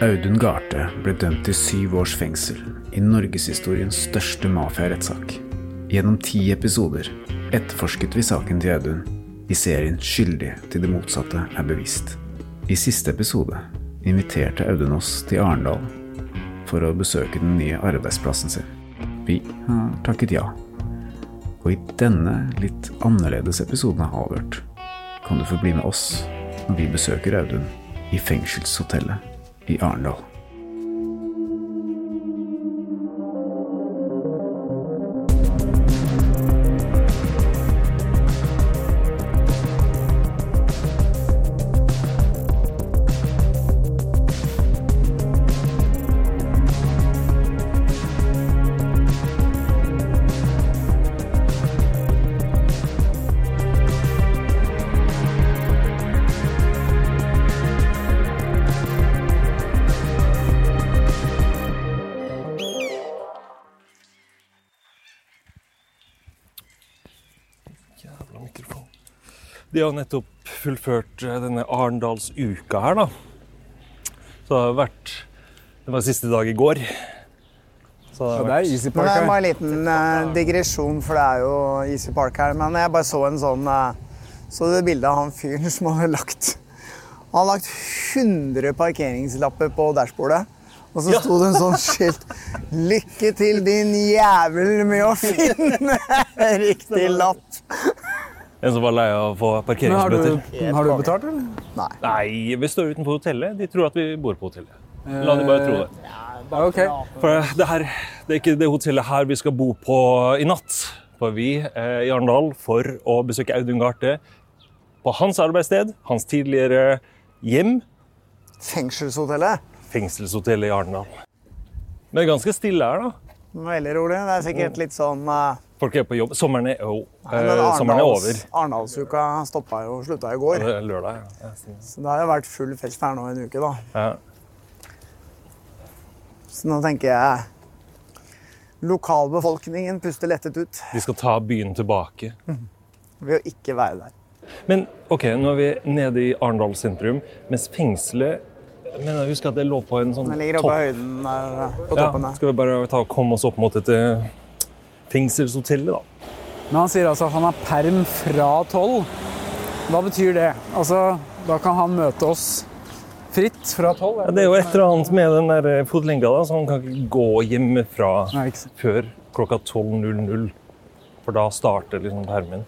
Audun Garthe ble dømt til syv års fengsel i norgeshistoriens største mafiarettssak. Gjennom ti episoder etterforsket vi saken til Audun i serien Skyldig til det motsatte er bevist. I siste episode inviterte Audun oss til Arendal for å besøke den nye arbeidsplassen sin. Vi har takket ja. Og i denne litt annerledes episoden av Avhørt kan du få bli med oss når vi besøker Audun i fengselshotellet i Arendal. De har nettopp fullført eh, denne Arendalsuka her, da. Så det har vært Det var siste dag i går. Så det har Det er Easy Park her. det er bare en liten uh, digresjon, for det er jo Easy Park her. Men jeg bare så en sånn uh, Så det bildet av han fyren som hadde lagt Han hadde lagt 100 parkeringslapper på dashbordet. Og så sto det en sånn skilt 'Lykke til, din jævel, med å finne riktig lapp'. En som var lei av å få parkeringsbøter. har, har du betalt, eller? Nei, vi står utenfor hotellet. De tror at vi bor på hotellet. La de bare tro det. Ja, ok. For det, her, det er ikke det hotellet her vi skal bo på i natt. For vi eh, i Arendal for å besøke Audun Garthe på hans arbeidssted, hans tidligere hjem, Fengselshotellet. fengselshotellet i Arendal. Men det er ganske stille her, da. Veldig rolig. Det er sikkert litt sånn eh, Folk er på jobb. Sommeren er, jo, Nei, eh, sommeren er over. Arendals- Arendalsuka stoppa jo slutta i går. Er lørdag. ja. Ja. Så det har jo vært full fest her nå en uke, da. Ja. Så nå tenker jeg lokalbefolkningen puster lettet ut Vi skal ta byen tilbake. ved å ikke være der. Men ok, nå er vi nede i Arendal sentrum, mens fengselet Men jeg husker at det lå på en sånn Den ligger oppe i høyden der, på toppen Ja, skal vi bare ta og komme oss opp mot dette fengselshotellet, da? Men han sier altså at han har perm fra tolv. Hva betyr det? Altså, da kan han møte oss fritt fra tolv? Ja, det er jo et eller annet med den der eh, fotlenka, da, så han kan ikke gå hjemmefra Nei, ikke før klokka 12.00. For da starter liksom permen.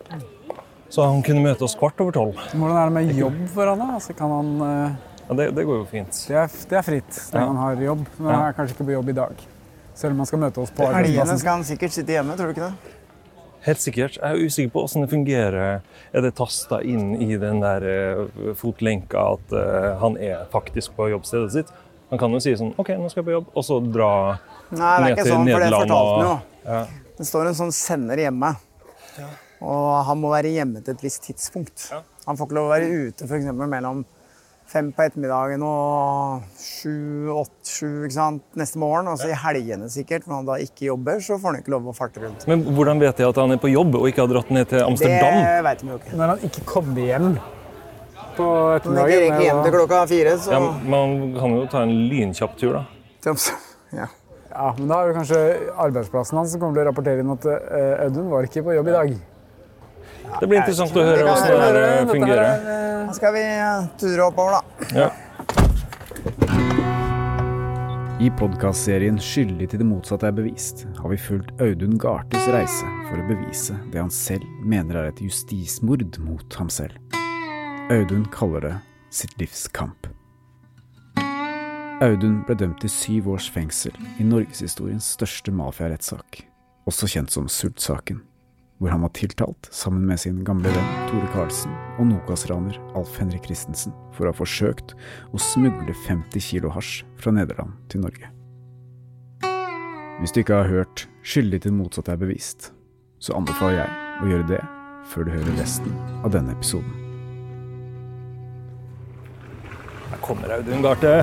Så han kunne møte oss kvart over tolv. Hvordan er det med jobb for han da? Altså, kan han, eh, Ja, det, det går jo fint. det, er, det er fritt, når Ja. han har jobb. Men han er kanskje ikke på jobb i dag. Selv om han skal møte oss på arbeidsplassen. skal han sikkert sitte hjemme, tror du ikke det? Helt sikkert. Jeg er usikker på hvordan det fungerer. Er det tasta inn i den der eh, fotlenka at eh, han er faktisk på jobbstedet sitt? Han kan jo si sånn OK, nå skal jeg på jobb, og så dra Nei, det er ned ikke til sånn, for det Nederland fortalte han jo. og ja. Det står en sånn sender hjemme. Og han må være hjemme til et visst tidspunkt. Ja. Han får ikke lov å være ute eksempel mellom fem på ettermiddagen og sju, åtte, sju ikke sant? neste morgen. Og så i helgene sikkert, når han da ikke jobber, så får han ikke lov å farte rundt. Men hvordan vet jeg at han er på jobb og ikke har dratt ned til Amsterdam? Det vet vi jo ikke. Når han ikke kommer hjem på Når han ikke rekker hjem til klokka fire, så Ja, Man kan jo ta en lynkjapp tur, da. ja. Ja, men da er det kanskje arbeidsplassen hans som kommer til å rapportere inn at eh, Audun var ikke på jobb i dag. Det blir interessant å høre hvordan det her fungerer. er, eh, skal vi eh, ture oppover, da. Ja. I podkastserien 'Skyldig til det motsatte er bevist' har vi fulgt Audun Gartes reise for å bevise det han selv mener er et justismord mot ham selv. Audun kaller det sitt livs kamp. Audun ble dømt til syv års fengsel i norgeshistoriens største mafiarettssak, også kjent som Sultsaken. Hvor han var tiltalt sammen med sin gamle venn Tore Karlsen og Nokas-raner Alf Henrik Christensen for å ha forsøkt å smugle 50 kilo hasj fra Nederland til Norge. Hvis du ikke har hørt 'Skyldig til motsatt er bevist', så anbefaler jeg å gjøre det før du hører resten av denne episoden. Her kommer Audun Garthe.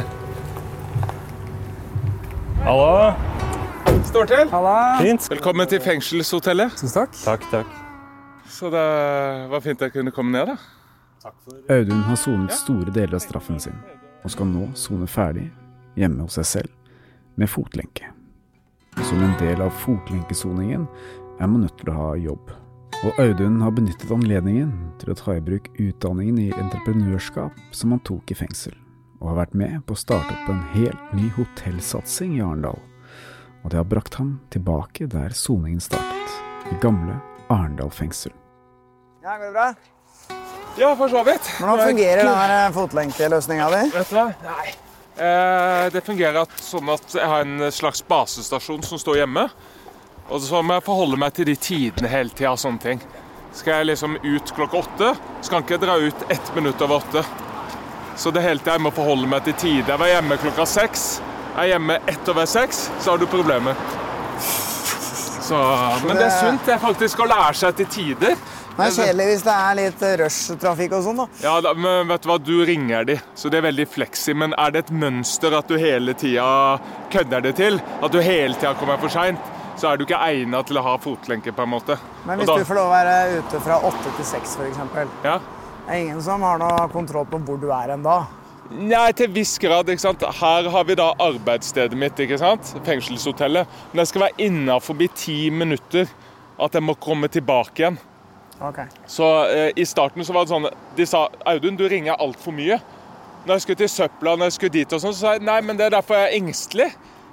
Hallo. Står til. Halla! Fint. Velkommen til fengselshotellet. Tusen takk. Takk, takk. Så det var fint jeg kunne komme ned, da. Audun har sonet store deler av straffen sin, og skal nå sone ferdig hjemme hos seg selv med fotlenke. Som en del av fotlenkesoningen er man nødt til å ha jobb. Og Audun har benyttet anledningen til å ta i bruk utdanningen i entreprenørskap som han tok i fengsel, og har vært med på å starte opp en helt ny hotellsatsing i Arendal. Og det har brakt ham tilbake der soningen startet, i gamle Arendal fengsel. Ja, går det bra? Ja, for så vidt. Hvordan fungerer denne fotlenkeløsninga di? Vet du hva? Nei. Eh, det fungerer at, sånn at jeg har en slags basestasjon som står hjemme. Og så må jeg forholde meg til de tidene hele tida og sånne ting. Skal jeg liksom ut klokka åtte, så kan ikke jeg dra ut ett minutt over åtte. Så det hele tida jeg må forholde meg til tider. Jeg var hjemme klokka seks. Er hjemme ett over seks, så har du problemer. Så, men det er sunt det er faktisk å lære seg til tider. Det er kjedelig hvis det er litt rushtrafikk og sånn, da. Ja, da, men vet du hva, du ringer de, så det er veldig fleksi. Men er det et mønster at du hele tida kødder det til, at du hele tida kommer for seint, så er du ikke egnet til å ha fotlenke, på en måte. Men hvis da- du får lov å være ute fra åtte til seks, f.eks. Ja. Det er ingen som har noe kontroll på hvor du er enn da. Nei, til viss grad. ikke sant? Her har vi da arbeidsstedet mitt, ikke sant? fengselshotellet. Men jeg skal være innafor ti minutter at jeg må komme tilbake igjen. Ok. Så eh, I starten så var det sånn De sa Audun, du ringer altfor mye. Når jeg skulle til søpla, når jeg skulle dit og sånn, så sa jeg nei, men det er derfor jeg er engstelig.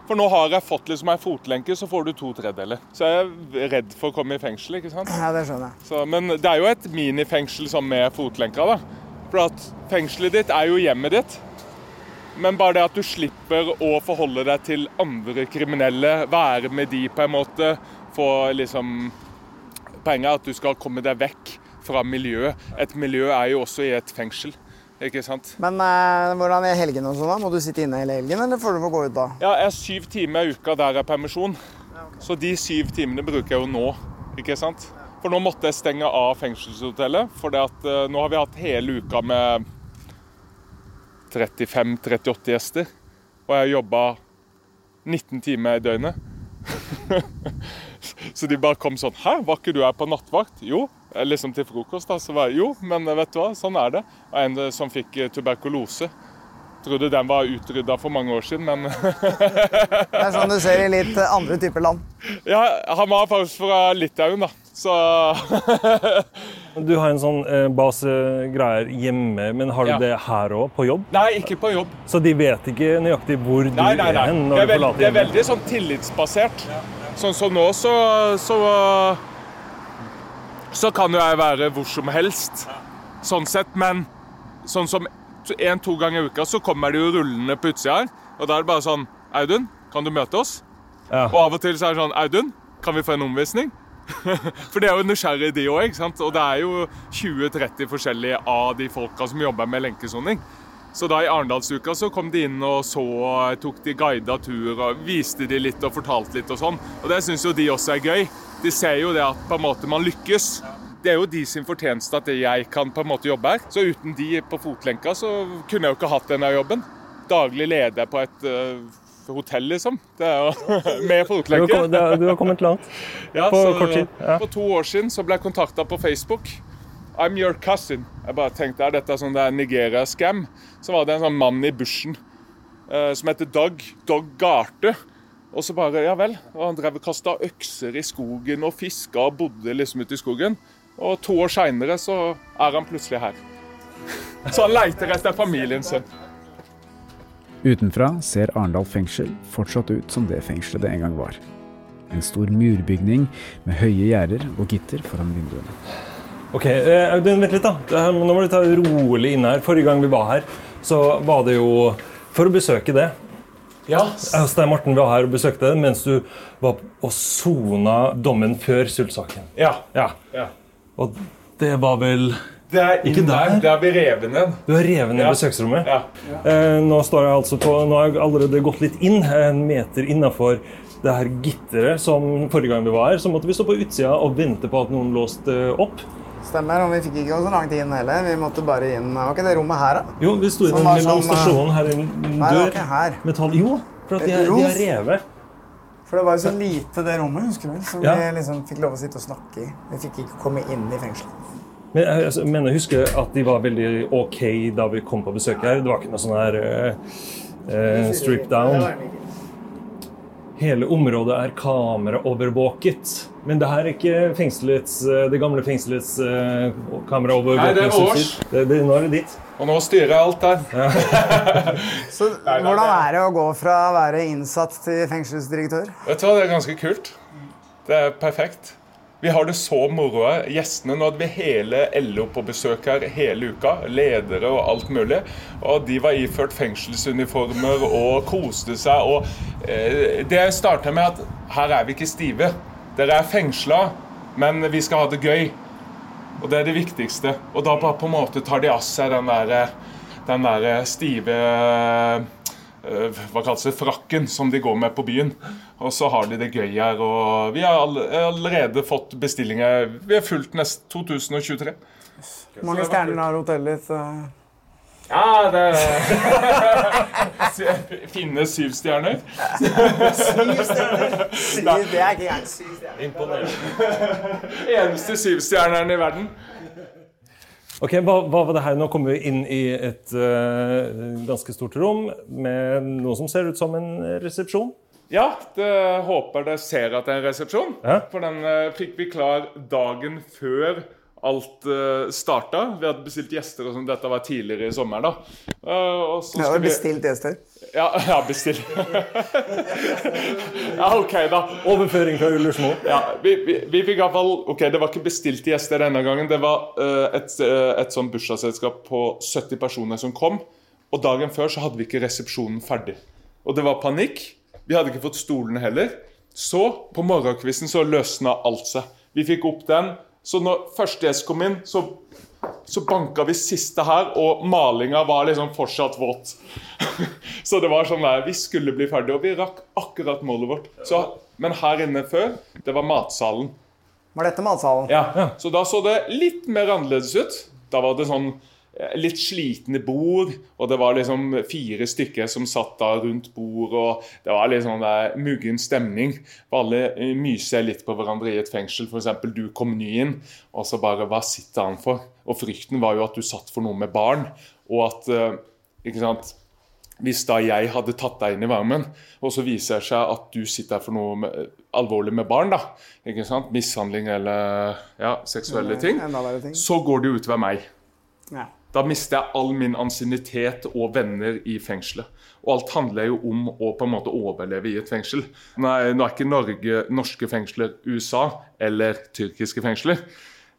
For nå har jeg fått liksom ei fotlenke, så får du to tredjedeler. Så jeg er redd for å komme i fengsel. ikke sant? Ja, det skjønner jeg. Så, men det er jo et minifengsel som med fotlenka. da. For at fengselet ditt er jo hjemmet ditt. Men bare det at du slipper å forholde deg til andre kriminelle, være med de på en måte, få liksom Poenget er at du skal komme deg vekk fra miljøet. Et miljø er jo også i et fengsel. Ikke sant? Men eh, hvordan er helgene og sånn? da? Må du sitte inne hele helgen, eller får du få gå ut da? Ja, jeg har syv timer i uka der jeg er permisjon. Så de syv timene bruker jeg jo nå. ikke sant? For nå måtte jeg stenge av fengselshotellet. For det at, eh, nå har vi hatt hele uka med 35-38 gjester. Og jeg har jobba 19 timer i døgnet. så de bare kom sånn Hæ, var ikke du her på nattvakt? Jo. Liksom til frokost, da. Så var jeg jo, men vet du hva, sånn er det. Og en eh, som fikk eh, tuberkulose. Trodde den var utrydda for mange år siden, men Det er sånn du ser i litt andre typer land. Ja, han var faktisk fra Litauen, da. Så Du har en sånn eh, basegreier hjemme, men har du Ja. det her òg, på jobb? Nei, ikke på jobb. Så de vet ikke nøyaktig hvor du Nei, nei, nei. er hen Det når er, du det er veldig sånn tillitsbasert. Sånn som nå, så, så Så kan jo jeg være hvor som helst, sånn sett. Men sånn som en-to ganger i uka så kommer de jo rullende på utsida her. Og da er det bare sånn Audun, kan du møte oss? Ja. Og av og til så er det sånn Audun, kan vi få en omvisning? For det er jo nysgjerrig, de òg. Og det er jo 20-30 forskjellige av de folka som jobber med lenkesoning. Så da i Arendalsuka så kom de inn og så, tok de guida tur og viste de litt og fortalte litt og sånn. Og det syns jo de også er gøy. De ser jo det at på en måte man lykkes. Det er jo de sin fortjeneste at jeg kan på en måte jobbe her. Så uten de på fotlenka så kunne jeg jo ikke hatt denne jobben. Daglig leder på et øh, hotell, liksom. Det er jo med Du har, kommet, du har kommet langt. Ja, På så kort tid, ja. For to år siden så ble jeg kontakta på Facebook. I'm your cousin. Jeg bare tenkte, er dette sånn det er Nigeria-scam? Så var det en sånn mann i bushen uh, som heter Doug. Doug Garte. Og så bare, ja vel. Og han drev og kasta økser i skogen og fiska og bodde liksom ute i skogen. Og to år seinere så er han plutselig her. Så han leiter etter familien sin. Utenfra ser Arendal fengsel fortsatt ut som det fengselet det en gang var. En stor murbygning med høye gjerder og gitter foran vinduene. Ok, eh, Audun, vent litt, da. Nå må du ta rolig inn her. Forrige gang vi var her, så var det jo for å besøke det. Ja. Stein Morten var her og besøkte det mens du var og sona dommen før Sult-saken. ja. Ja. ja. Og det var vel Det er Ikke inn der. Det er vi revet ned. Du har revet ned Ja. besøksrommet. Ja. Eh, nå står jeg altså på Nå har jeg allerede gått litt inn, en meter innafor det her gitteret som forrige gang vi var her. Så måtte vi stå på utsida og vente på at noen låste opp. Stemmer, og vi fikk ikke så langt inn heller. Vi måtte bare inn Var ikke det rommet her, da? Jo, vi sto i Som den var lille sånn, stasjonen her. En Nei, det var dør. ikke her. Metall. Jo, for at de, er- de har revet. For det var jo så lite, det rommet, husker du? Som Ja. vi liksom fikk lov å sitte og snakke i. Vi fikk ikke komme inn i fengselet. Men jeg altså, mener jeg husker at de var veldig OK da vi kom på besøk her. Det var ikke noe sånn her eh, eh, strip down. Hele området er kameraovervåket. Men det her er ikke fengselets, eh, det gamle fengselets eh, Nei, det er. Års. Det, det, nå er det ditt. Og nå styrer jeg alt der. Så hvordan er det å gå fra å være innsatt til fengselsdirektør? Vet du hva, Det er ganske kult. Det er perfekt. Vi har det så moro. Gjestene, Nå hadde vi hele LO på besøk her hele uka. Ledere og alt mulig. Og de var iført fengselsuniformer og koste seg. Og eh, det starta med at her er vi ikke stive. Dere er fengsla, men vi skal ha det gøy. Og det er det viktigste. Og da bare på en måte tar de av seg den der, den der stive hva kalles det, frakken som de går med på byen. Og så har de det gøy her. Og vi har allerede fått bestillinger. Vi har fulgt nest 2023. Hvor mange stjerner har hotellet ditt? eh? Ja, det Finne syv stjerner. Syv stjerner! Syv, det er ikke gærent. Syv stjerner. Eneste syvstjerneren i verden. Ok, hva, hva var det her? Nå kommer vi inn i et uh, ganske stort rom med noe som ser ut som en resepsjon. Ja, det håper dere ser at det er en resepsjon. Ja. For den uh, fikk vi klar dagen før alt uh, starta. Vi hadde bestilt gjester, og sånn. Dette var tidligere i sommer. da. Uh, og vi- bestilt gjester. Ja, ja bestilt. ja, OK, da. Overføring fra Ullersmo. Ja, vi, vi, vi fikk i hvert fall Ok, det var ikke bestilte gjester denne gangen. Det var uh, et, uh, et sånn bursdagsselskap på 70 personer som kom. Og dagen før så hadde vi ikke resepsjonen ferdig. Og det var panikk. Vi hadde ikke fått stolene heller. Så på morgenkvisten så løsna alt seg. Vi fikk opp den. Så når første gjest kom inn, så, så banka vi siste her, og malinga var liksom fortsatt våt. så det var sånn der, Vi skulle bli ferdig, og vi rakk akkurat målet vårt. Så, men her inne før, det var matsalen. Var dette matsalen? Ja, Så da så det litt mer annerledes ut. Da var det sånn litt slitne bord, og det var liksom fire stykker som satt da rundt bord, og det var litt sånn der muggen stemning. For alle eh, myser litt på hverandre i et fengsel. F.eks. du kom ny inn, og så bare Hva sitter han for? Og frykten var jo at du satt for noe med barn, og at eh, Ikke sant? Hvis da jeg hadde tatt deg inn i varmen, og så viser det seg at du sitter for noe med, alvorlig med barn, da, ikke sant? mishandling eller ja, seksuelle ting, ting. så går det utover meg. Ja. Da mister jeg all min ansiennitet og venner i fengselet. Og alt handler jo om å på en måte overleve i et fengsel. Nei, nå er ikke Norge norske fengsler USA eller tyrkiske fengsler,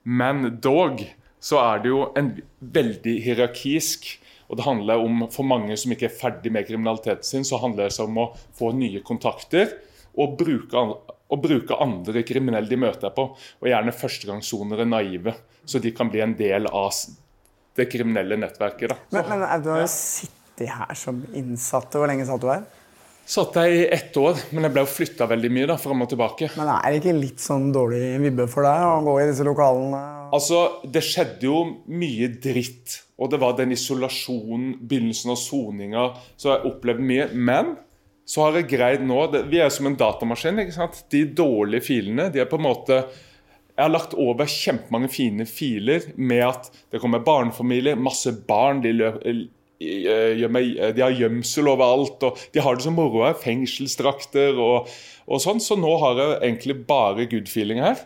men dog så er det jo en veldig hierarkisk og det handler om, For mange som ikke er ferdig med kriminaliteten sin, så handler det om å få nye kontakter og bruke, og bruke andre kriminelle de møter på. Og gjerne førstegangssonere naive, så de kan bli en del av det kriminelle nettverket. da. Men, men eh, du har jo sittet her som innsatte. Hvor lenge satt du her? Satt jeg i ett år, men jeg ble jo flytta veldig mye da, fram og tilbake. Men er det ikke litt sånn dårlig vibbe for deg å gå i disse lokalene? Altså, Det skjedde jo mye dritt. Og det var den isolasjonen, begynnelsen av soninga, så jeg opplevde mye. Men så har jeg greid nå Vi er som en datamaskin. ikke sant? De dårlige filene de er på en måte Jeg har lagt over kjempemange fine filer med at det kommer barnefamilier, masse barn. De, løp, de har gjemsel overalt, og de har det så moro her. Fengselsdrakter og, og sånn. Så nå har jeg egentlig bare good feeling her.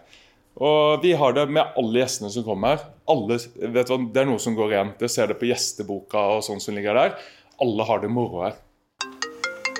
Og vi har det med alle gjestene som kommer her. Alle, du det er noe som går igjen. Det ser det på gjesteboka og sånn som ligger der. Alle har det moro her.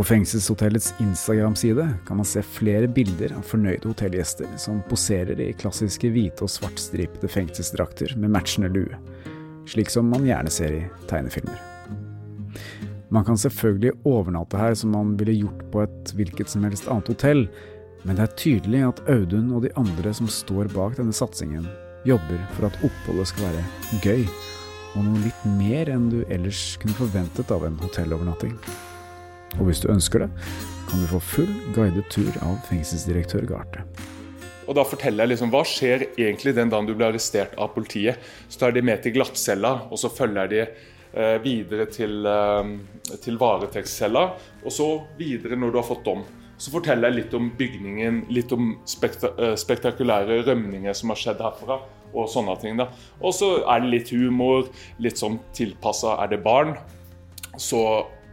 På fengselshotellets Instagram-side kan man se flere bilder av fornøyde hotellgjester som poserer i klassiske hvite og svartstripete fengselsdrakter med matchende lue, slik som man gjerne ser i tegnefilmer. Man kan selvfølgelig overnatte her som man ville gjort på et hvilket som helst annet hotell, men det er tydelig at Audun og de andre som står bak denne satsingen, jobber for at oppholdet skal være gøy, og noe litt mer enn du ellers kunne forventet av en hotellovernatting. Og hvis du ønsker det, kan du få full guidet tur av fengselsdirektør Garte. Og da forteller jeg liksom hva skjer egentlig den dagen du blir arrestert av politiet. Så tar de med til glattcella, og så følger de eh, videre til, eh, til varetektscella. Og så videre når du har fått dom. Så forteller jeg litt om bygningen, litt om spekta eh, spektakulære rømninger som har skjedd herfra. Og sånne ting da. Og så er det litt humor, litt sånn tilpassa er det barn. Så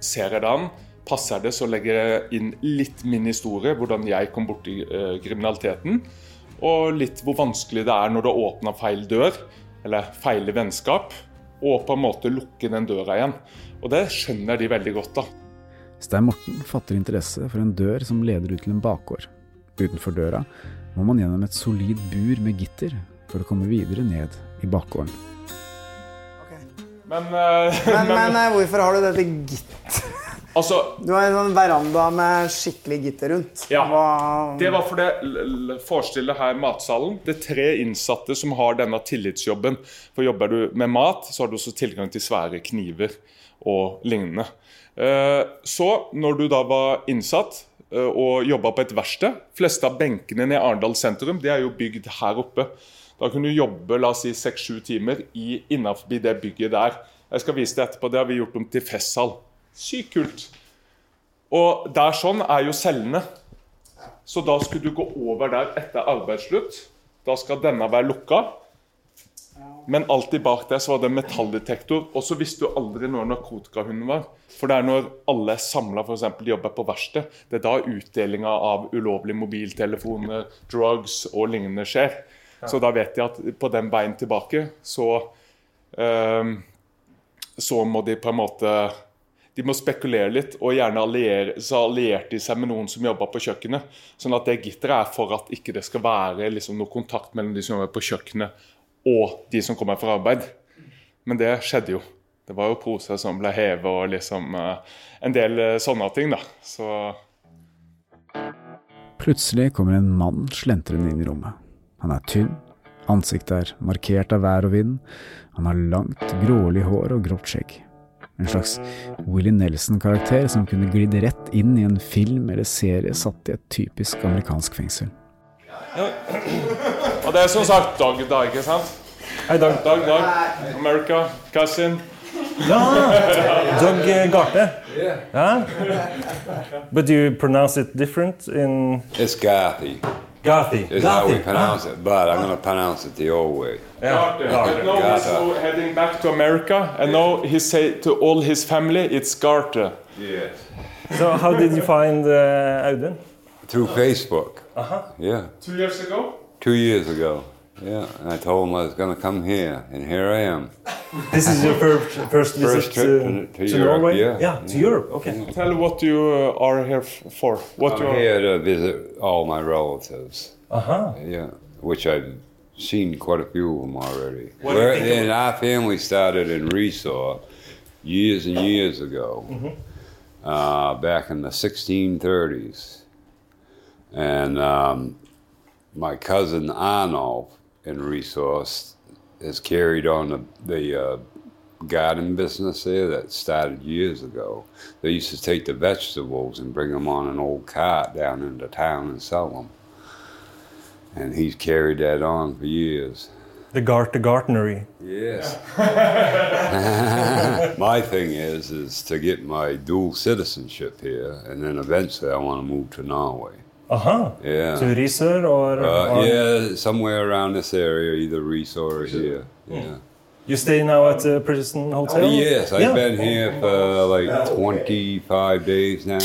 ser jeg det an. Passer det, så legger jeg inn litt min historie, hvordan jeg kom borti eh, kriminaliteten. Og litt hvor vanskelig det er når du har åpna feil dør, eller feil vennskap, og på en måte lukke den døra igjen. Og det skjønner de veldig godt, da. Stein Morten fatter interesse for en dør som leder ut til en bakgård. Utenfor døra må man gjennom et solid bur med gitter for å komme videre ned i bakgården. Men, uh, Men, men eh, hvorfor har du dette gitt? Altså, Du har en sånn veranda med skikkelig gitter rundt. Ja, Hva- det var for det forestille Forestill her matsalen. Det er tre innsatte som har denne tillitsjobben. For Jobber du med mat, så har du også tilgang til svære kniver og lignende. Eh, Så, når du da var innsatt eh, og jobba på et verksted Fleste av benkene i Arendal sentrum det er jo bygd her oppe. Da kunne du jobbe la oss si seks-sju timer i- innenfor det bygget der. Jeg skal vise deg etterpå. Det har vi gjort om til festsal. Sykt kult. Og der sånn er jo cellene. Så da skulle du gå over der etter arbeidsslutt. Da skal denne være lukka. Men alltid bak der så var det metalldetektor. Og så visste du aldri når narkotikahunden var. For det er når alle er samla, f.eks. jobber på verksted. Det er da utdelinga av ulovlige mobiltelefoner, drugs og lignende skjer. Så da vet de at på den veien tilbake så um, Så må de på en måte de må spekulere litt, og gjerne alliere, så allierte de seg med noen som jobber på kjøkkenet. Sånn at det gitteret er for at ikke det skal være liksom, noe kontakt mellom de som jobber på kjøkkenet og de som kommer fra arbeid. Men det skjedde jo. Det var jo poser som ble hevet og liksom eh, en del eh, sånne ting, da. Så Plutselig kommer en mann slentrende inn i rommet. Han er tynn, ansiktet er markert av vær og vind, han har langt, grålig hår og grått skjegg. En slags Willy Nelson-karakter som kunne glidd rett inn i en film eller serie satt i et typisk amerikansk fengsel. Og det er som sagt Dag, da, ikke sant? Hei, Dag. Dag, Dag. America, cousin. Ja, Doug Garte. Ja? But do you pronounce it different in It's Garthy. Garthy? Is how we pronounce it, but I'm going to pronounce it the old way. Garthe. But now he's Garthe. heading back to America, and now he say to all his family, it's Garthe. Yes. So how did you find uh, Audun? Through Facebook. Uh-huh. Yeah. Two years ago? Two years ago. Yeah. And I told him I was going to come here, and here I am. This is your first, first visit First trip to, to- to to Europe, Norway? yeah. Yeah, to Europe. Okay. Tell what you uh, are here for. What you I'm are. here to visit all my relatives. Uh-huh. Yeah. Which I've seen quite a few of them already. What Where, and our family started in Resort years and years ago. Mm-hmm. uh, back in the 1630s. And um, my cousin Arnold in Resource has carried on the, the uh, garden business there that started years ago. They used to take the vegetables and bring them on an old cart down into town and sell them. And he's carried that on for years. The Garthe Gartnery. Yes. my thing is is to get my dual citizenship here, and then eventually I want to move to Norway. Uh-huh. Yeah. To Risør or, Uh, or yeah, somewhere around this area, either Reese or here. Yeah. You stay now at the prison hotel? Yes, I've Yeah. been here for like 25 days now.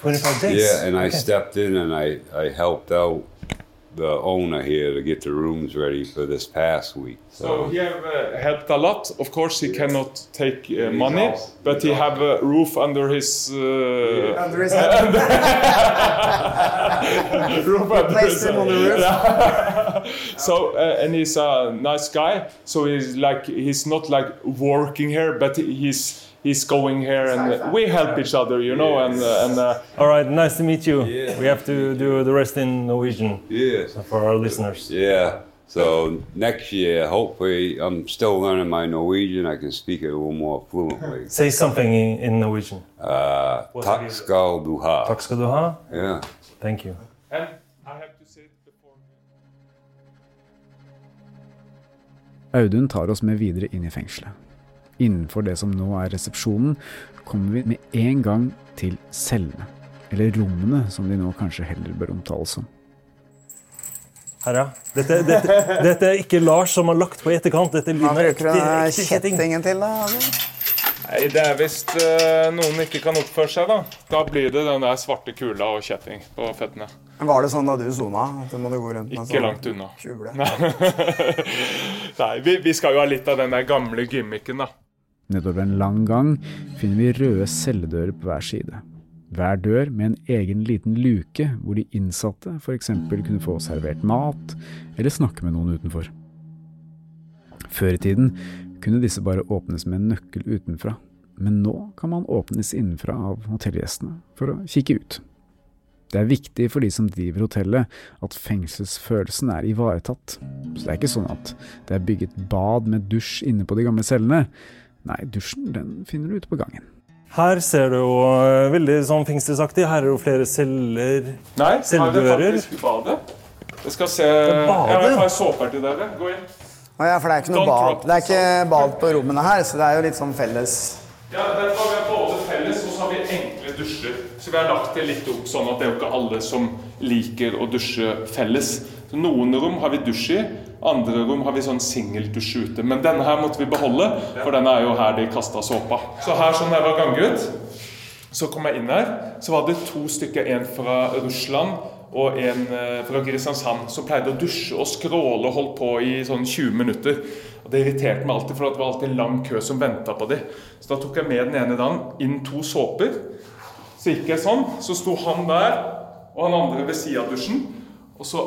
25 days? Yeah, and I stepped in and I, I helped out the owner here to get the rooms ready for this past week. So he have uh, helped a lot. Of course, he cannot take uh, money, but he have a roof under his uh, Under his head. roof under Placed his him on the roof. Yeah. so uh, and he's a nice guy. So he's like he's not like working here, but he's he's going here and we help each other, you know. And uh, and uh, All right, nice to meet you. We have to do the rest in Norwegian Yes. for our listeners. Yeah. So next year, hopefully, I'm still learning my Norwegian. I can speak it a little more fluently. Say something in, in Norwegian. Uh, Takk skal du ha. Takk skal du ha. Yeah. Thank you. and I have to say it before. Audun tar oss med videre inn i fengselet. Innenfor det som nå er resepsjonen, kommer vi med en gang til cellene. Eller rommene, som de nå kanskje heller bør omtales som. Herre. Dette, dette, dette er ikke Lars som har lagt på i etterkant. Dette er bruker kjetting. kjettingen til, da? Nei, det er hvis uh, noen ikke kan oppføre seg, da. Da blir det den der svarte kula og kjetting på føttene. Var det sånn da du sona? At du måtte gå rundt med Ikke sånn langt unna. Nei, Nei, vi, vi skal jo ha litt av den der gamle gimmicken, da. Nedover en lang gang finner vi røde celledører på hver side. Hver dør med en egen liten luke hvor de innsatte f.eks. kunne få servert mat eller snakke med noen utenfor. Før i tiden kunne disse bare åpnes med en nøkkel utenfra, men nå kan man åpnes innenfra av hotellgjestene for å kikke ut. Det er viktig for de som driver hotellet at fengselsfølelsen er ivaretatt, så det er ikke sånn at det er bygget bad med dusj inne på de gamle cellene. Nei, dusjen den finner du ute på gangen. Her ser du jo eh, veldig sånn fengselsaktig. Her er jo flere celler. Nei, her er det Celledører. faktisk badet. Jeg skal se Jeg? Jeg har såper til dere. Gå inn. Å ja, for det er ikke noe bad. drop Det er ikke bad på rommene her, så det er jo litt sånn felles. Ja, derfor har Vi både felles og så har vi enkle dusjer. Så vi har lagt det litt opp sånn at det er jo ikke alle som liker å dusje felles. Så Noen rom har vi dusj i, andre rom har vi sånn singeldusj ute. Men denne her måtte vi beholde, for den er jo her de kasta såpa. Så her som jeg var ganggutt, så kom jeg inn her, så var det to stykker, en fra Russland og en eh, fra Kristiansand, som pleide å dusje og skråle og holdt på i sånn 20 minutter. Og Det irriterte meg alltid, for det var alltid en lang kø som venta på dem. Så da tok jeg med den ene dagen inn to såper. Så gikk jeg sånn, så sto han der og han andre ved sida av dusjen. Og så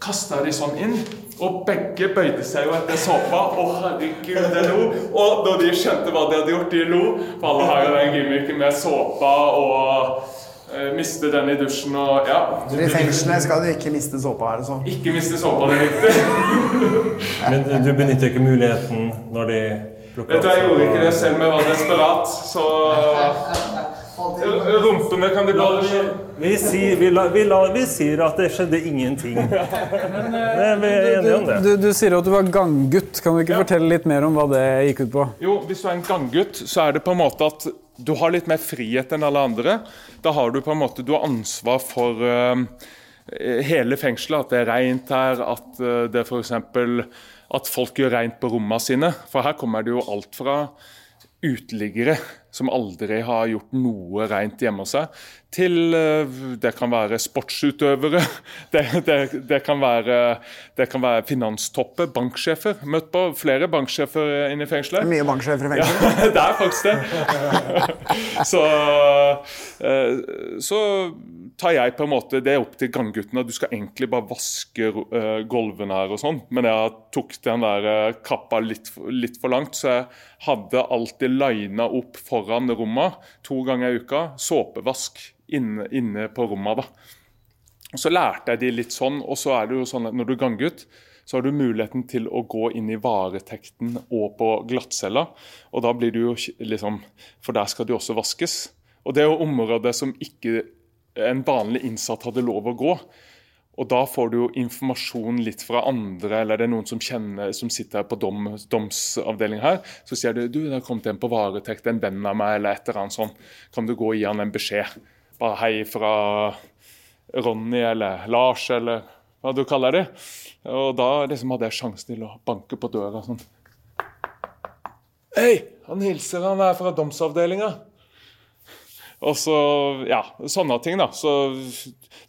kasta de sånn inn, og begge bøyde seg jo etter såpa. Å, herregud, jeg lo! Og da de skjønte hva de hadde gjort, de lo. For alle har jo den gimmicken med såpa og eh, miste den i dusjen og ja. Så I fengselet skal du ikke miste såpa, er det sånn? Ikke miste såpa, det er viktig. Men du benytter ikke muligheten når de plukker Vet du, Jeg gjorde ikke det selv, om jeg var desperat, så Rumpene kan de bare Vi sier, vi, la, vi, la, vi sier at det skjedde ingenting. Men eh, vi er enige om det. Du, du sier at du var ganggutt. Kan du ikke fortelle litt mer om hva det gikk ut på? Jo, hvis du er en ganggutt, så er det på en måte at du har litt mer frihet enn alle andre. Da har du på en måte du har ansvar for uh, hele fengselet. At det er rent her, at uh, det f.eks. at folk gjør rent på rommene sine. For her kommer det jo alt fra uteliggere som aldri har gjort noe rent hjemme hos seg, til eh, det kan være sportsutøvere, det, det, det, kan være, det kan være finanstopper, banksjefer. Møtt på flere banksjefer inne i fengselet. Mye banksjefer i fengselet? Ja, det er faktisk det. så, eh, så tar jeg på en måte Det er opp til gangguttene. Du skal egentlig bare vaske eh, gulvene her og sånn, men jeg tok den der kappa litt, litt for langt, så jeg hadde alltid lina opp foran rommet to ganger i uka. Såpevask inne, inne på rommet. da. Og Så lærte jeg de litt sånn, og så er det jo sånn at når du er ganggutt, så har du muligheten til å gå inn i varetekten og på glattcella. Og da blir du jo liksom For der skal jo også vaskes. Og det er jo området som ikke en vanlig innsatt hadde lov å gå. Og da får du jo informasjon litt fra andre, eller det er noen som kjenner, som sitter her på dom, domsavdelingen her. Så sier du du, det har kommet en på varetekt, en venn av meg, eller et eller annet sånt. Kan du gå og gi han en beskjed? Bare hei fra Ronny eller Lars, eller hva du kaller det. Og da liksom hadde jeg sjansen til å banke på døra sånn. Hei, han hilser, han er fra domsavdelinga. Og så, ja, sånne ting, da. Så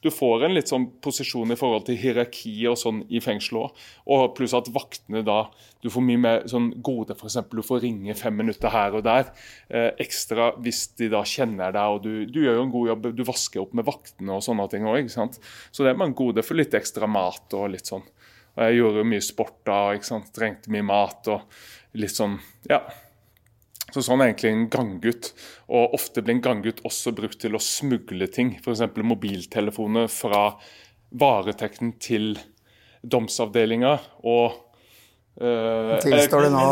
du får en litt sånn posisjon i forhold til hierarki og sånn i fengselet òg. Og pluss at vaktene da Du får mye mer sånn gode, f.eks. Du får ringe fem minutter her og der. Eh, ekstra hvis de da kjenner deg, og du, du gjør jo en god jobb. Du vasker opp med vaktene og sånne ting òg. Så det er man gode for litt ekstra mat og litt sånn. Og jeg gjorde mye sport da, ikke sant. Trengte mye mat og litt sånn, ja. Så sånn er egentlig en ganggutt. Og ofte blir en ganggutt også brukt til å smugle ting. F.eks. mobiltelefoner fra varetekten til domsavdelinga. Og eh, Tilstår det nå,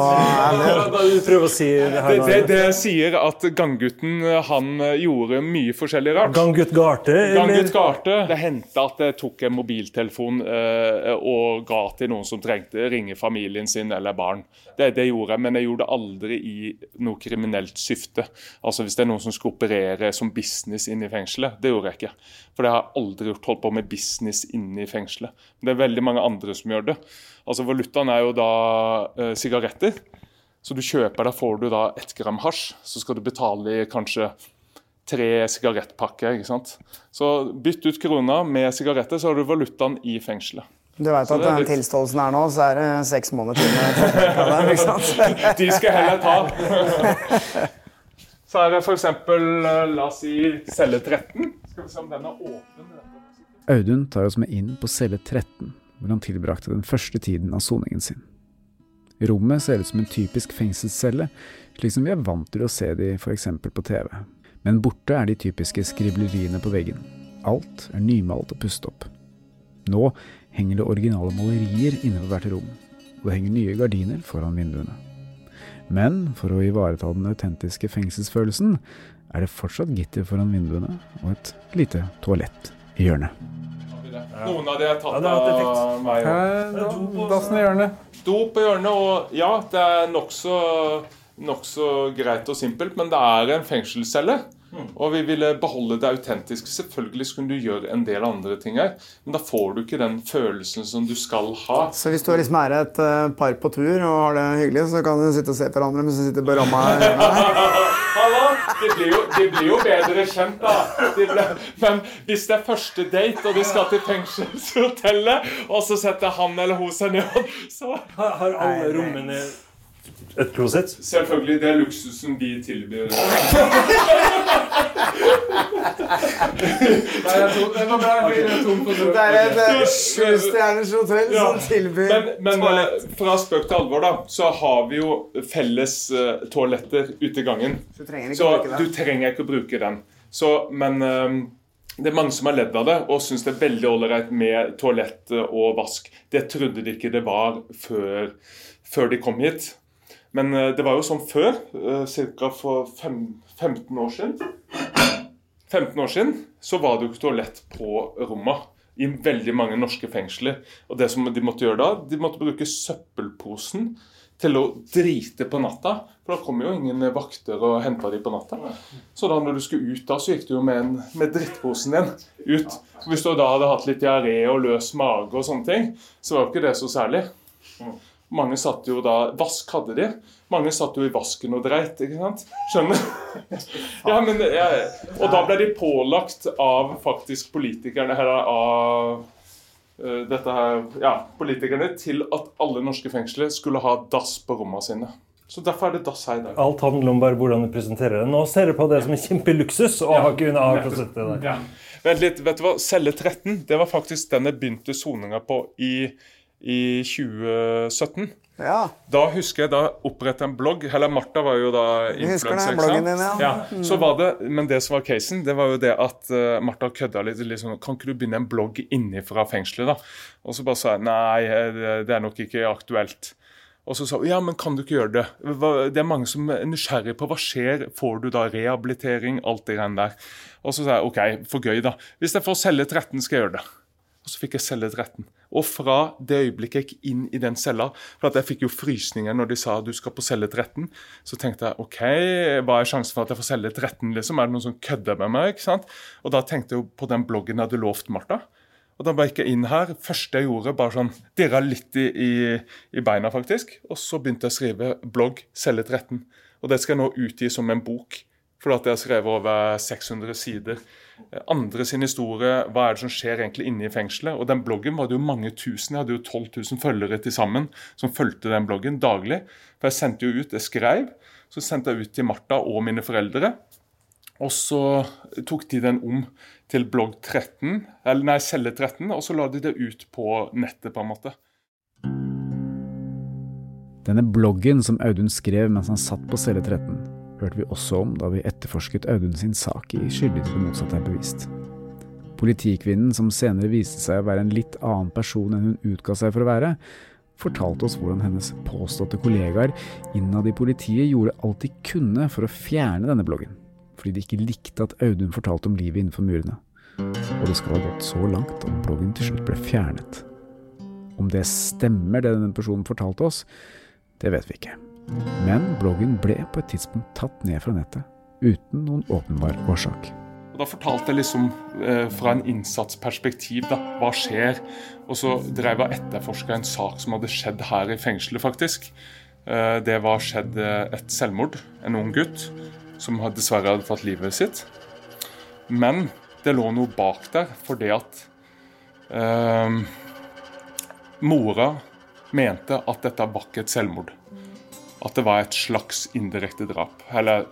Prøv å si det her det, nå. det, det sier at ganggutten han gjorde mye forskjellig rart. Ganggutt Garte? Ganggutt Garte. Det hendte at jeg tok en mobiltelefon uh, og ga til noen som trengte ringe familien sin eller barn. Det, det gjorde jeg, men jeg gjorde det aldri i noe kriminelt syfte. Altså Hvis det er noen som skal operere som business inne i fengselet, det gjorde jeg ikke. For det har jeg aldri gjort, holdt på med business inne i fengselet. Det er veldig mange andre som gjør det. Altså Valutaen er jo da eh, sigaretter. Så du kjøper, da får du da ett gram hasj. Så skal du betale i kanskje tre sigarettpakker. ikke sant? Så bytt ut krona med sigaretter, så har du valutaen i fengselet. Du veit at er den litt- tilståelsen her nå, så er det seks måneder til med ikke sant? De skal heller ta. Så er det f.eks. La oss si celle 13. Skal vi se om den er åpen. Audun tar oss med inn på celle 13, hvor han tilbrakte den første tiden av soningen sin. Rommet ser ut som en typisk fengselscelle, slik som vi er vant til å se de f.eks. på TV. Men borte er de typiske skribleriene på veggen. Alt er nymalt og pustet opp. Nå henger det originale malerier inne på hvert rom, og det henger nye gardiner foran vinduene. Men for å ivareta den autentiske fengselsfølelsen, er det fortsatt gitter foran vinduene og et lite toalett i hjørnet. Noen av de er tatt av meg òg. Dassen i hjørnet. Do på hjørnet, og ja, det er nokså nok så greit og simpelt, men det er en fengselscelle. Og vi ville beholde det autentiske. Selvfølgelig skulle du gjøre en del andre ting her, men da får du ikke den følelsen som du skal ha. Så hvis du liksom er et eh, par på tur og har det hyggelig, så kan du sitte og se på hverandre mens du sitter på ramma her. Hallo, de blir, jo, de blir jo bedre kjent, da. De ble, men hvis det er første date, og de skal til fengselshotellet, og så setter han eller hun seg ned, så Har, har alle rommene et klosett? Selvfølgelig. Det er luksusen de tilbyr. Det er et eh, sjustjerners hotell Ja. som tilbyr Men, men toalett. eh, fra spøk til alvor, da, så har vi jo felles eh, toaletter ute i gangen. Så du trenger ikke Så å bruke trenger ikke å bruke den. Så, men eh, det er mange som har ledd av det og syns det er veldig ålreit med toalett og vask. Det trodde de ikke det var før, før de kom hit. Men det var jo sånn før, ca. for fem, 15 år siden. 15 år siden så var det jo ikke toalett på rommet i veldig mange norske fengsler. Og det som de måtte gjøre da, de måtte bruke søppelposen til å drite på natta. For da kom jo ingen vakter og henta de på natta. Så da når du skulle ut da, så gikk du jo med, en, med drittposen din ut. Hvis du da hadde hatt litt diaré og løs mage og sånne ting, så var jo ikke det så særlig. Mange satt jo da Vask hadde de. Mange satt jo i vasken og dreit. ikke sant? Skjønner? ja, men, ja, og da ble de pålagt av faktisk politikerne her, av eh, dette her, ja, politikerne til at alle norske fengsler skulle ha dass på rommene sine. Så derfor er det dass her i dag. Alt handler om bare hvordan du presenterer det. Nå ser du på det som en kjempeluksus og har ikke ha klosettet der. Ja. Vent litt, vet du hva? Celle 13 det var faktisk den jeg begynte soninga på i, i 2017. Ja. Da husker jeg da opprettet en blogg. Eller Martha var jo da influenser. din, ja. Mm. Så var det, Men det som var casen, det var jo det at uh, Martha kødda litt. sånn, Kan ikke du begynne en blogg innenfra fengselet, da? Og så bare sa jeg nei, eh, det, er nok ikke aktuelt. Og så sa hun ja, men kan du ikke gjøre det? Det er mange som er nysgjerrig på hva skjer. Får du da rehabilitering? Alt det greiene der. Og så sa jeg OK, for gøy, da. Hvis jeg får celle 13, skal jeg gjøre det. Og så fikk jeg celle 13. Og fra det øyeblikket jeg gikk inn i den cella For jeg fikk jo frysninger når de sa du skal på celle 13. Så tenkte jeg OK, hva er sjansen for at jeg får celle 13? liksom? Er det noen som kødder med meg? ikke sant? Og da tenkte jeg jo på den bloggen jeg hadde lovt Martha. Og da gikk jeg inn her. første jeg gjorde, bare sånn dirra litt i, i, i, beina, faktisk. Og så begynte jeg å skrive blogg, Celle 13. Og det skal jeg nå utgi som en bok. For jeg har skrevet over 600 sider. Andre sin historie, hva er det som skjer egentlig inne i fengselet. Og den bloggen var det jo mange tusen. Jeg hadde jo 12 000 følgere til sammen som fulgte den bloggen daglig. For jeg sendte jo ut, jeg skrev, så sendte jeg ut til Martha og mine foreldre. Og så tok de den om til blogg 13, eller nei, celle 13, og så la de det ut på nettet, på en måte. Denne bloggen som Audun skrev mens han satt på celle 13, hørte vi også om da vi etterforsket Audun sin sak i Skyldig til det motsatte er bevist. Politikvinnen, som senere viste seg å være en litt annen person enn hun utga seg for å være, fortalte oss hvordan hennes påståtte kollegaer innad i politiet gjorde alt de kunne for å fjerne denne bloggen fordi de ikke likte at Audun fortalte om livet innenfor murene. Og det skal ha gått så langt at bloggen til slutt ble fjernet. Om det stemmer det denne personen fortalte oss, det vet vi ikke. Men bloggen ble på et tidspunkt tatt ned fra nettet, uten noen åpenbar årsak. Da fortalte jeg liksom eh, fra en innsatsperspektiv, da. Hva skjer? Og så drev jeg etterforska en sak som hadde skjedd her i fengselet, faktisk. Eh, det var skjedd eh, et selvmord. En ung gutt som dessverre hadde tatt livet sitt. Men det lå noe bak der, fordi at eh, mora mente at dette var ikke et selvmord. At det var et slags indirekte drap. Eller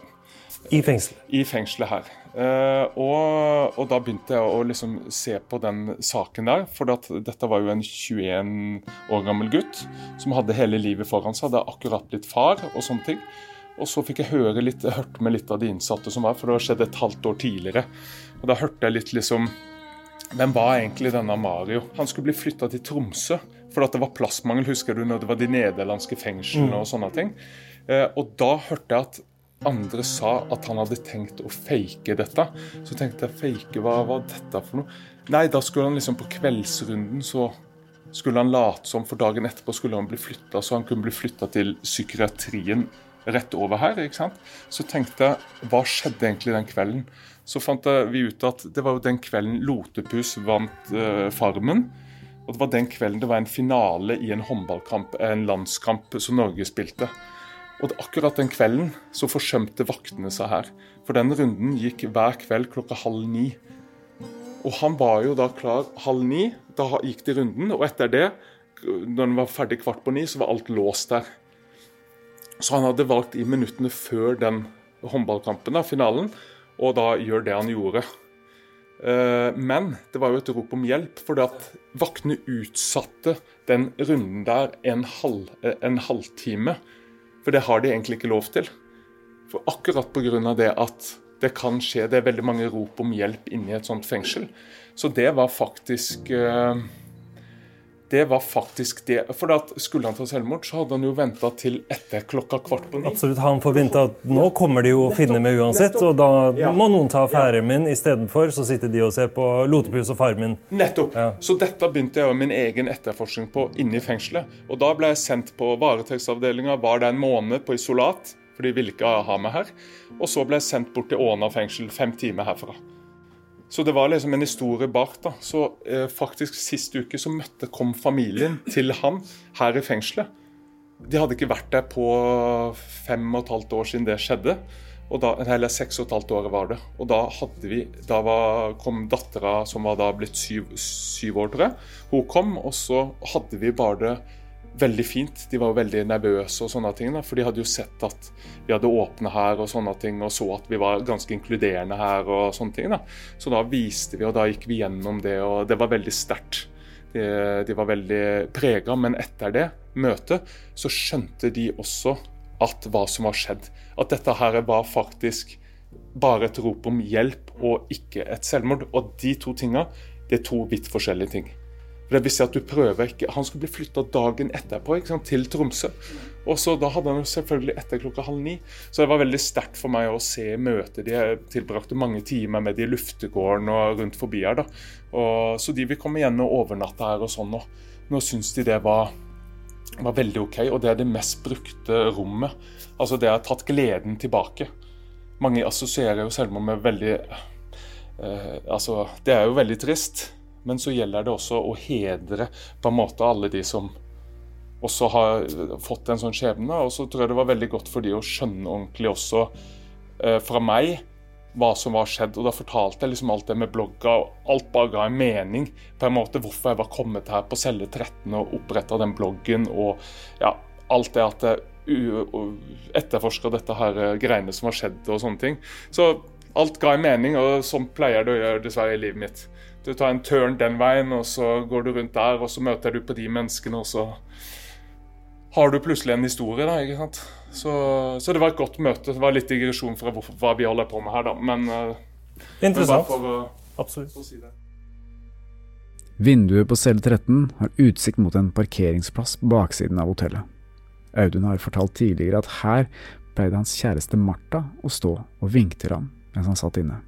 I fengselet? I fengselet her. Eh, og, og, da begynte jeg å liksom se på den saken der. For dette var jo en 21 år gammel gutt som hadde hele livet foran seg. Hadde akkurat blitt far og sånne ting. Og så fikk jeg høre litt, jeg hørte med litt av de innsatte som var, for det skjedde et halvt år tidligere. Og da hørte jeg litt liksom Hvem var egentlig denne Mario? Han skulle bli flytta til Tromsø, for at det var plassmangel, husker du, når det var de nederlandske fengslene mm. og sånne ting. Eh, og da hørte jeg at andre sa at han hadde tenkt å fake dette. Så tenkte jeg fake, hva var dette for noe? Nei, da skulle han liksom på kveldsrunden så skulle han late som, for dagen etterpå skulle han bli flytta, så han kunne bli flytta til psykiatrien rett over her. ikke sant? Så tenkte jeg hva skjedde egentlig den kvelden? Så fant vi ut at det var jo den kvelden Lotepus vant eh, Farmen. Og det var den kvelden det var en finale i en håndballkamp, en landskamp som Norge spilte. Og akkurat den kvelden så forsømte vaktene seg her. For den runden gikk hver kveld klokka halv ni. Og han var jo da klar halv ni. Da gikk de runden. Og etter det, når den var ferdig kvart på ni, så var alt låst der. Så han hadde valgt i minuttene før den håndballkampen, da, finalen, og da gjør det han gjorde. Eh, men det var jo et rop om hjelp, fordi at vaktene utsatte den runden der en, halv, eh, en halvtime. For det har de egentlig ikke lov til. For akkurat pga. det at det kan skje, det er veldig mange rop om hjelp inni et sånt fengsel. Så det var faktisk eh, det var faktisk det. For at skulle han ta selvmord, så hadde han jo venta til etter klokka kvart på ni. Absolutt, Han forventa at nå kommer de jo å finne meg uansett, og da må noen ta affæren min istedenfor. Så sitter de og ser på Lotepus og Farmen. Nettopp. Ja. Så dette begynte jeg min egen etterforskning på inne i fengselet. Og da ble jeg sendt på varetektsavdelinga, var det en måned på isolat, for de ville ikke ha meg her. Og så ble jeg sendt bort til Åna fengsel, fem timer herfra. Så det var liksom en historie bak. da. Så eh, faktisk Sist uke så møtte, kom familien til han her i fengselet. De hadde ikke vært der på fem og et halvt år siden det skjedde. Og da, eller seks og et halvt år var det. Og da hadde vi, da var, kom dattera, som var da blitt syv, syv år, tror jeg. Hun kom, og så hadde vi bare det veldig fint. De var veldig nervøse, og sånne ting, da, for de hadde jo sett at vi hadde åpne her og sånne ting, og så at vi var ganske inkluderende her. og sånne ting. Da. Så da viste vi, og da gikk vi gjennom det, og det var veldig sterkt. De, de, var veldig prega, men etter det møtet så skjønte de også at hva som var skjedd. At dette her var faktisk bare et rop om hjelp og ikke et selvmord. Og de to tinga, det er to vidt forskjellige ting. For det vil si at du prøver ikke Han skulle bli flytta dagen etterpå sant, til Tromsø. Og så Da hadde han jo selvfølgelig etter klokka halv ni. Så det var veldig sterkt for meg å se møtet. De tilbrakte mange timer med de i luftegården og rundt forbi her. da. Og, så de vil komme igjen og overnatte her og sånn. Og nå syns de det var, var veldig OK, og det er det mest brukte rommet. Altså det har tatt gleden tilbake. Mange assosierer jo selvmord med veldig eh, Altså, det er jo veldig trist. Men så gjelder det også å hedre på en måte alle de som også har fått en sånn skjebne. Og så tror jeg det var veldig godt for de å skjønne ordentlig også eh, fra meg hva som var skjedd. Og da fortalte jeg liksom alt det med blogga, og alt bare ga en mening. på en måte Hvorfor jeg var kommet her på celle 13 og oppretta den bloggen. Og ja, alt det at jeg etterforska dette her eh, greiene som har skjedd og sånne ting. Så alt ga en mening, og sånn pleier det å gjøre dessverre i livet mitt. Du tar en turn den veien, og så går du rundt der, og så møter du på de menneskene, og så har du plutselig en historie. da, ikke sant? Så, så det var et godt møte. Det var litt digresjon fra hvor, hva vi holder på med her, da. Men, uh, Interessant. Men for, å, Absolutt. si det. Vinduet på celle 13 har utsikt mot en parkeringsplass på baksiden av hotellet. Audun har fortalt tidligere at her pleide hans kjæreste Martha å stå og vinke til ham mens han satt inne.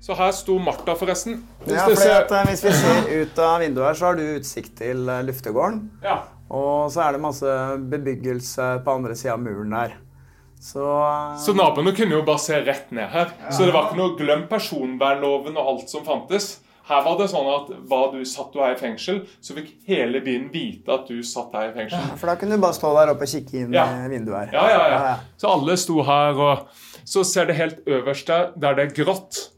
Så her sto Martha, forresten. Hvis Ja, for at, eh, hvis vi ser ut av vinduet her, så har du utsikt til eh, luftegården. Ja. Og så er det masse bebyggelse på andre sida av muren der. Så, eh, Så naboene kunne jo bare se rett ned her. Så det var ikke noe glem personvernloven og alt som fantes. Her var det sånn at var du, satt du her i fengsel, så fikk hele byen vite at du satt her i fengsel. Ja, For da kunne du bare stå der oppe og kikke inn Ja. vinduet her. Ja, ja, ja. Så alle sto her, og så ser det helt øverst der, der det er grått.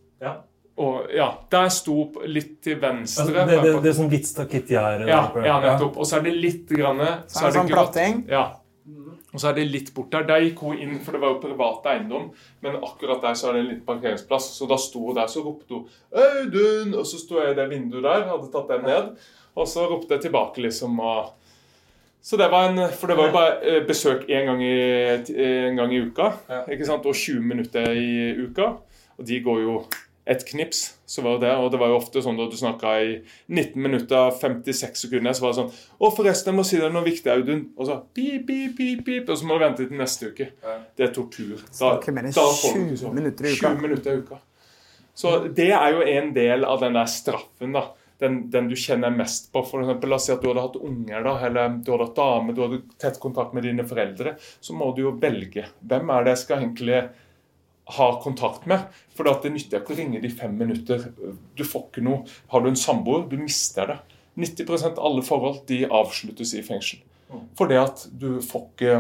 Og ja, der sto litt til venstre. Altså, det, det, det er sånn hvitt stakittgjerde Ja, ja, nettopp. Og så er det litt grann, Så er det sånn platting. Ja. Og så er det litt bort der. Der gikk hun inn, for det var jo privat eiendom. Men akkurat der så er det en liten parkeringsplass. Så da sto hun der, så ropte hun 'Audun!' Og så sto jeg i det vinduet der, hadde tatt den ned. Og så ropte jeg tilbake, liksom. og så det var en, For det var jo bare eh, besøk én gang, i- en gang i uka. ikke sant? Og 20 minutter i uka. Og de går jo et knips. så var det, Og det var jo ofte sånn da du snakka i 19 minutter og 56 sekunder, så var det sånn 'Å, forresten, jeg må si deg noe viktig, Audun.' Og så pip, pip, pip, pip, og så må du vente til neste uke. Det er tortur. Da, da får du 20 sånn minutter i uka. 20 minutter i uka. Så det er jo en del av den der straffen, da. Den, den du kjenner mest på. For eksempel, la oss si at du hadde hatt unger, da, eller du hadde hatt dame, du hadde tett kontakt med dine foreldre. Så må du jo velge. Hvem er det jeg skal egentlig ha kontakt med? For det nytter ikke å ringe de fem minutter. Du får ikke noe. Har du en samboer, du mister det. 90 av alle forhold de avsluttes i fengsel. For det at du får ikke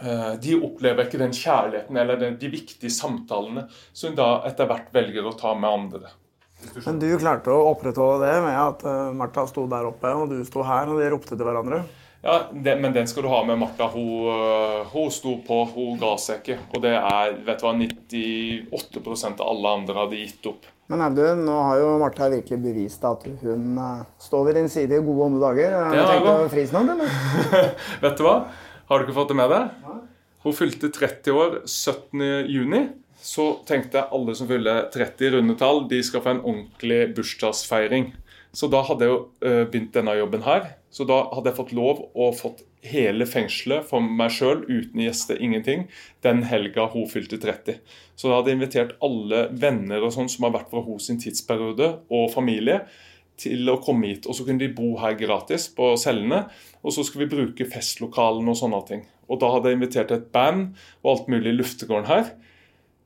eh, De opplever ikke den kjærligheten eller de viktige samtalene som da etter hvert velger å ta med andre. Men du klarte å opprettholde det med at uh, Martha sto der oppe, og du sto her, og de ropte til hverandre. Ja, det, Men den skal du ha med Martha. Hun, øh, hun sto på, hun ga seg ikke. Og det er vet du hva, 98% av alle andre hadde gitt opp. Men Audun, nå har jo Martha virkelig bevist at hun uh, står ved din side i gode og onde dager. Har du Det tenkt å jeg. fri snart, eller? Vet du hva? Har du ikke fått det med deg? Hun fylte 30 år 17. juni. Så tenkte jeg alle som fyller 30 rundetall, de skal få en ordentlig bursdagsfeiring. Så da hadde jeg jo øh, begynt denne jobben her. Så da hadde jeg fått lov og fått hele fengselet for meg sjøl, uten gjester, ingenting, den helga hun fylte 30. Så da hadde jeg invitert alle venner og sånn som har vært fra hos sin tidsperiode, og familie, til å komme hit. Og så kunne de bo her gratis på cellene. Og så skulle vi bruke festlokalene og sånne ting. Og da hadde jeg invitert et band og alt mulig i luftegården her.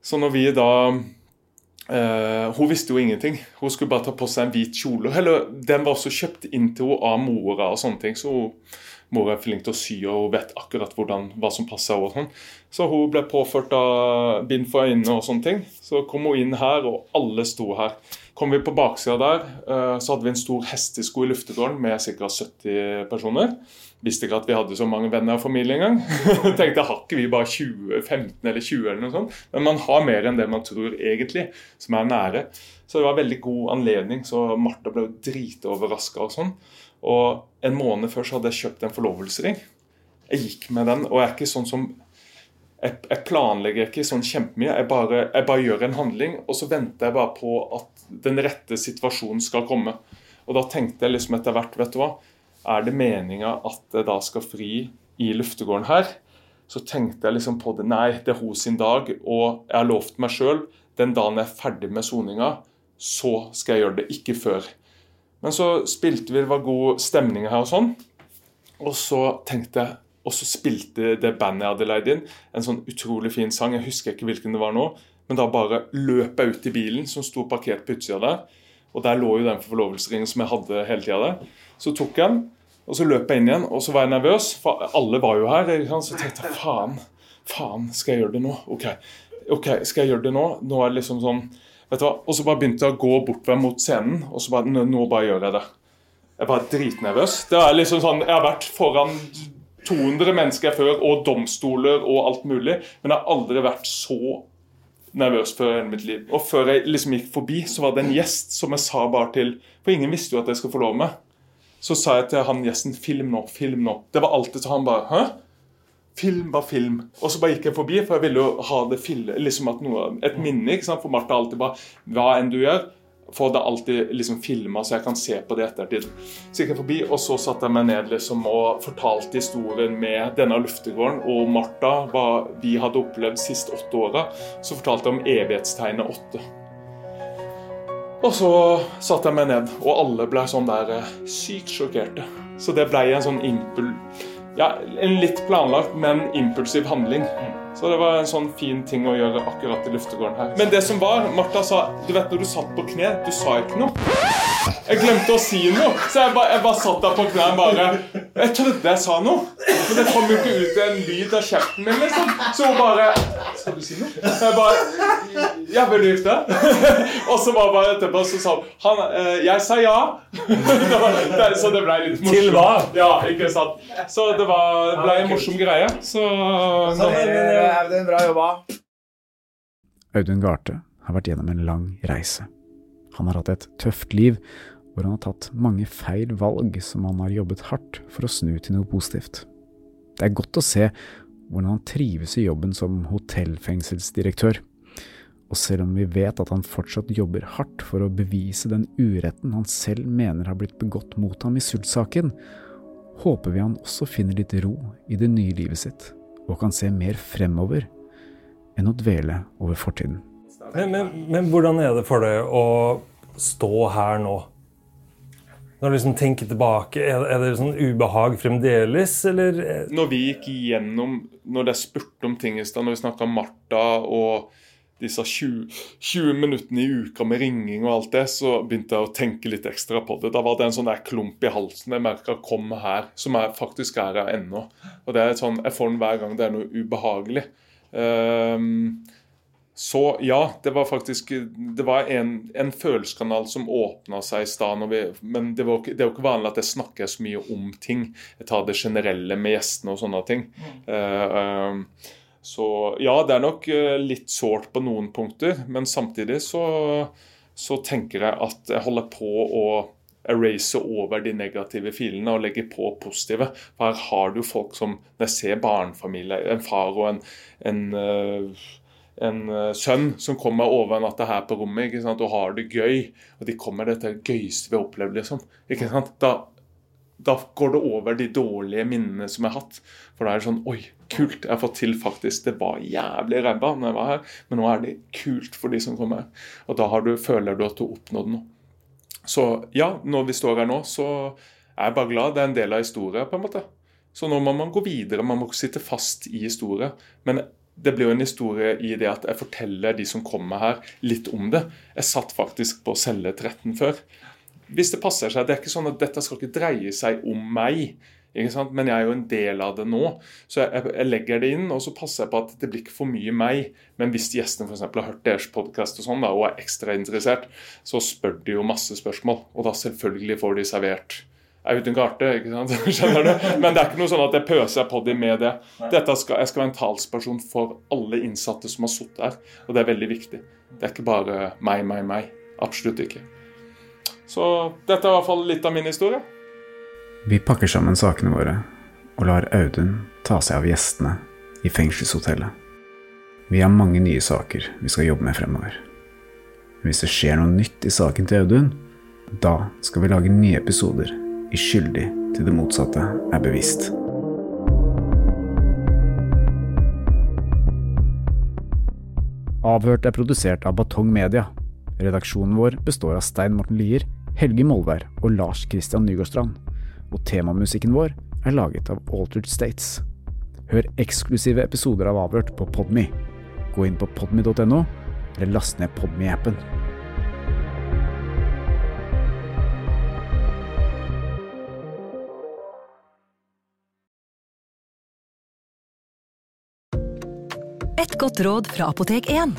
Så når vi da eh, Hun visste jo ingenting. Hun skulle bare ta på seg en hvit kjole. Eller den var også kjøpt inn til henne av mora og sånne ting. Så hun, mora er flink til å sy, og hun vet akkurat hvordan, hva som passer henne. sånn. Så hun ble påført av bind for øynene og sånne ting. Så kom hun inn her, og alle sto her. Kom vi på baksida der, eh, så hadde vi en stor hestesko i luftegården med ca. 70 personer. Visste ikke at vi hadde så mange venner og familie engang. Tenkte har ikke vi bare 20, 15 eller 20 eller noe sånt. Men man har mer enn det man tror egentlig, som er nære. Så det var veldig god anledning. Så Martha ble dritoverraska og sånn. Og en måned før så hadde jeg kjøpt en forlovelsesring. Jeg gikk med den, og jeg er ikke sånn som jeg, jeg planlegger ikke sånn kjempemye. Jeg bare, jeg bare gjør en handling, og så venter jeg bare på at den rette situasjonen skal komme. Og da tenkte jeg liksom etter hvert, vet du hva, er det meninga at jeg da skal fri i luftegården her? Så tenkte jeg liksom på det. Nei, det er hos sin dag, og jeg har lovt meg sjøl den dagen jeg er ferdig med soninga, så skal jeg gjøre det. Ikke før. Men så spilte vi, det var god stemning her og sånn. Og så tenkte jeg Og så spilte det bandet jeg hadde leid inn, en sånn utrolig fin sang. Jeg husker ikke hvilken det var nå. Men da bare løp jeg ut i bilen som sto parkert på utsida der. Og der lå jo den forlovelsesringen som jeg hadde hele tida der. Så tok jeg den, og så løp jeg inn igjen, og så var jeg nervøs, for alle var jo her. Så tenkte jeg faen, faen, skal jeg gjøre det nå? Ok, ok, skal jeg gjøre det nå? Nå er det liksom sånn vet du hva? Og så bare begynte jeg å gå bortover mot scenen, og så bare, nå, bare gjør jeg det. Jeg var dritnervøs. Det er liksom sånn, Jeg har vært foran 200 mennesker før, og domstoler og alt mulig, men jeg har aldri vært så nervøs før i mitt liv. Og før jeg liksom gikk forbi, så var det en gjest som jeg sa bare til For ingen visste jo at jeg skulle få lov med. Så sa jeg til han gjesten 'film nå', film nå. Det var alltid så han bare 'hæ'? Film var film. Og så bare gikk jeg forbi, for jeg ville jo ha det fil, liksom noe, et minne. ikke sant? For Martha alltid bare 'Hva enn du gjør, få det alltid liksom filma, så jeg kan se på det i ettertid'. Så gikk jeg forbi, og så satte jeg meg ned liksom og fortalte historien med denne luftegården og Martha, hva vi hadde opplevd sist åtte åra. Så fortalte jeg om evighetstegnet åtte. Og så satte jeg meg ned, og alle ble sånn der eh, sykt sjokkerte. Så det ble en sånn impul... Ja, en litt planlagt, men impulsiv handling. Så det var en sånn fin ting å gjøre akkurat i luftegården her. Men det som var, Martha sa Du vet når du satt på kne, du sa ikke noe. Jeg glemte å si noe, så jeg bare, jeg bare satt der på knærne bare Jeg trodde jeg sa noe, men det kom jo ikke ut en lyd av kjeften min, liksom. Så hun bare Skal du si noe? Jeg bare Ja, vil du gifte deg? Og så var bare etterpå så sa hun han, eh, Jeg sa ja. Det var, det, så det ble litt morsomt. Til hva? Ja, ikke sant. Så det, var, det ble en morsom greie. Så Så Audun, bra jobba. Audun Garthe har vært gjennom en lang reise. Han har hatt et tøft liv, hvor han har tatt mange feil valg som han har jobbet hardt for å snu til noe positivt. Det er godt å se hvordan han trives i jobben som hotellfengselsdirektør. Og selv om vi vet at han fortsatt jobber hardt for å bevise den uretten han selv mener har blitt begått mot ham i Sult-saken, håper vi han også finner litt ro i det nye livet sitt, og kan se mer fremover enn å dvele over fortiden. Men, men, men hvordan er det for deg å stå her nå? Når du liksom tenker tilbake, er, er det sånn ubehag fremdeles, eller? Når vi gikk gjennom, når det er spurt om ting i stad, når vi snakka om Martha og disse 20, 20 minuttene i uka med ringing og alt det, så begynte jeg å tenke litt ekstra på det. Da var det en sånn der klump i halsen jeg merka kom her, som jeg faktisk er her ennå. Og det er sånn, Jeg får den hver gang det er noe ubehagelig. Um, så ja, det var faktisk Det var en, en følelseskanal som åpna seg i stad. Men det, var, det er jo ikke vanlig at jeg snakker så mye om ting. Jeg tar det generelle med gjestene og sånne ting. Uh, um, så ja, det er nok uh, litt sårt på noen punkter. Men samtidig så, så tenker jeg at jeg holder på å erase over de negative filene og legge på positive. For her har du folk som Når jeg ser barnefamilier, en far og en, en uh, en uh, sønn som kommer overnatta her på rommet og har det gøy. Og de kommer dette gøyeste vi har opplevd, liksom. Ikke sant? Da, da, går det over de dårlige minnene som jeg har hatt. For da er det sånn Oi, kult. Jeg har fått til faktisk Det var jævlig ræva når jeg var her, men nå er det kult for de som kommer her. Og da du, føler du at du har oppnådd noe. Så ja, når vi står her nå, så er jeg bare glad. Det er en del av historien, på en måte. Så nå må man gå videre. Man må ikke sitte fast i historien Men det blir jo en historie i det at jeg forteller de som kommer her, litt om det. Jeg satt faktisk på celle 13 før. Hvis det passer seg. Det er ikke sånn at dette skal ikke dreie seg om meg. Men jeg er jo en del av det nå. Så jeg, jeg, legger det inn, og så passer jeg på at det blir ikke for mye meg. Men hvis gjestene for har hørt deres podkast og, sånn, da, og er ekstra interessert, så spør de jo masse spørsmål. Og da selvfølgelig får de servert uten karte ikke sant? Skjønner du? Men det er ikke noe sånn at jeg pøser på dem med det. Dette skal, jeg skal være en talsperson for alle innsatte som har sittet her, og det er veldig viktig. Det er ikke bare meg, meg, meg. Absolutt ikke. Så dette er i hvert fall litt av min historie. Vi pakker sammen sakene våre og lar Audun ta seg av gjestene i fengselshotellet. Vi har mange nye saker vi skal jobbe med fremover. Hvis det skjer noe nytt i saken til Audun, da skal vi lage nye episoder i skyldig til det motsatte er bevisst. Avhørt er produsert av Batong Media. Redaksjonen vår består av Stein Morten Lier, Helge Molvær og Lars Christian Nygårdstrand. Og temamusikken vår er laget av Altered States. Hør eksklusive episoder av Avhørt på Podme. Gå inn på podme.no, eller last ned Podme-appen. Et godt råd fra Apotek 1.